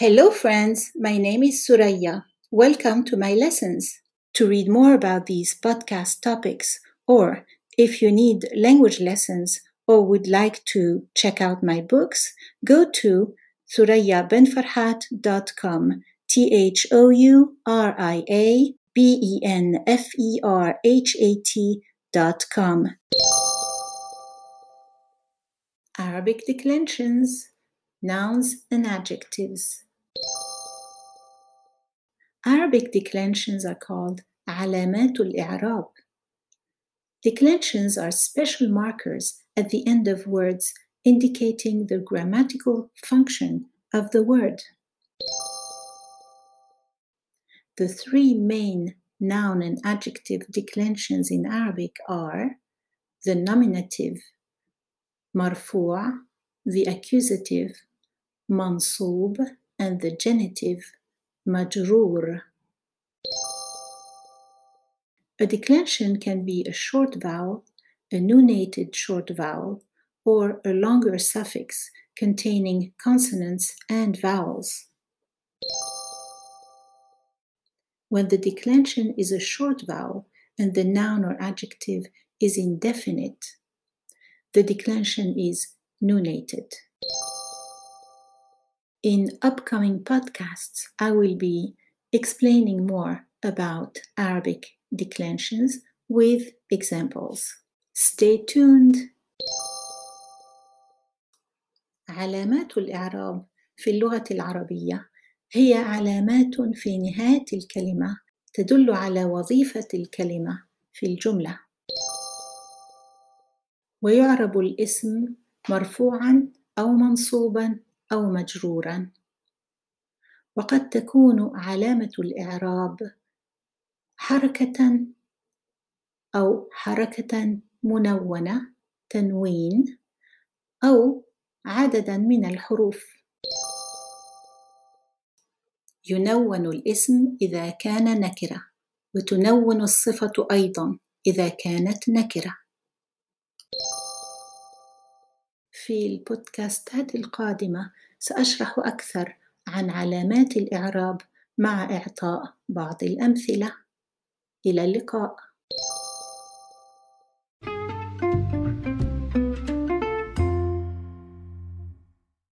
Hello, friends. My name is Thouria. Welcome to my lessons. To read more about these podcast topics, or if you need language lessons or would like to check out my books, go to thouriabenferhat.com. T H O U R I A B E N F E R H A T dot com. Arabic declensions, nouns and adjectives. Arabic declensions are called علامات الإعراب. Declensions are special markers at the end of words indicating the grammatical function of the word. The three main noun and adjective declensions in Arabic are the nominative مرفوع, the accusative منصوب, and the genitive majroor. A declension can be a short vowel, a nunated short vowel, or a longer suffix containing consonants and vowels. When the declension is a short vowel and the noun or adjective is indefinite, the declension is nunated. In upcoming podcasts, I will be explaining more about Arabic declensions with examples. Stay tuned. علامات الإعراب في اللغة العربية هي علامات في نهاية الكلمة تدل على وظيفة الكلمة في الجملة. ويعرب الاسم مرفوعا أو منصوبا أو مجرورا. وقد تكون علامة الإعراب حركة أو حركة منونة تنوين أو عددا من الحروف ينون الاسم إذا كان نكرة وتنون الصفة أيضا إذا كانت نكرة في البودكاستات القادمة. سأشرح أكثر عن علامات الإعراب مع إعطاء بعض الأمثلة. إلى اللقاء.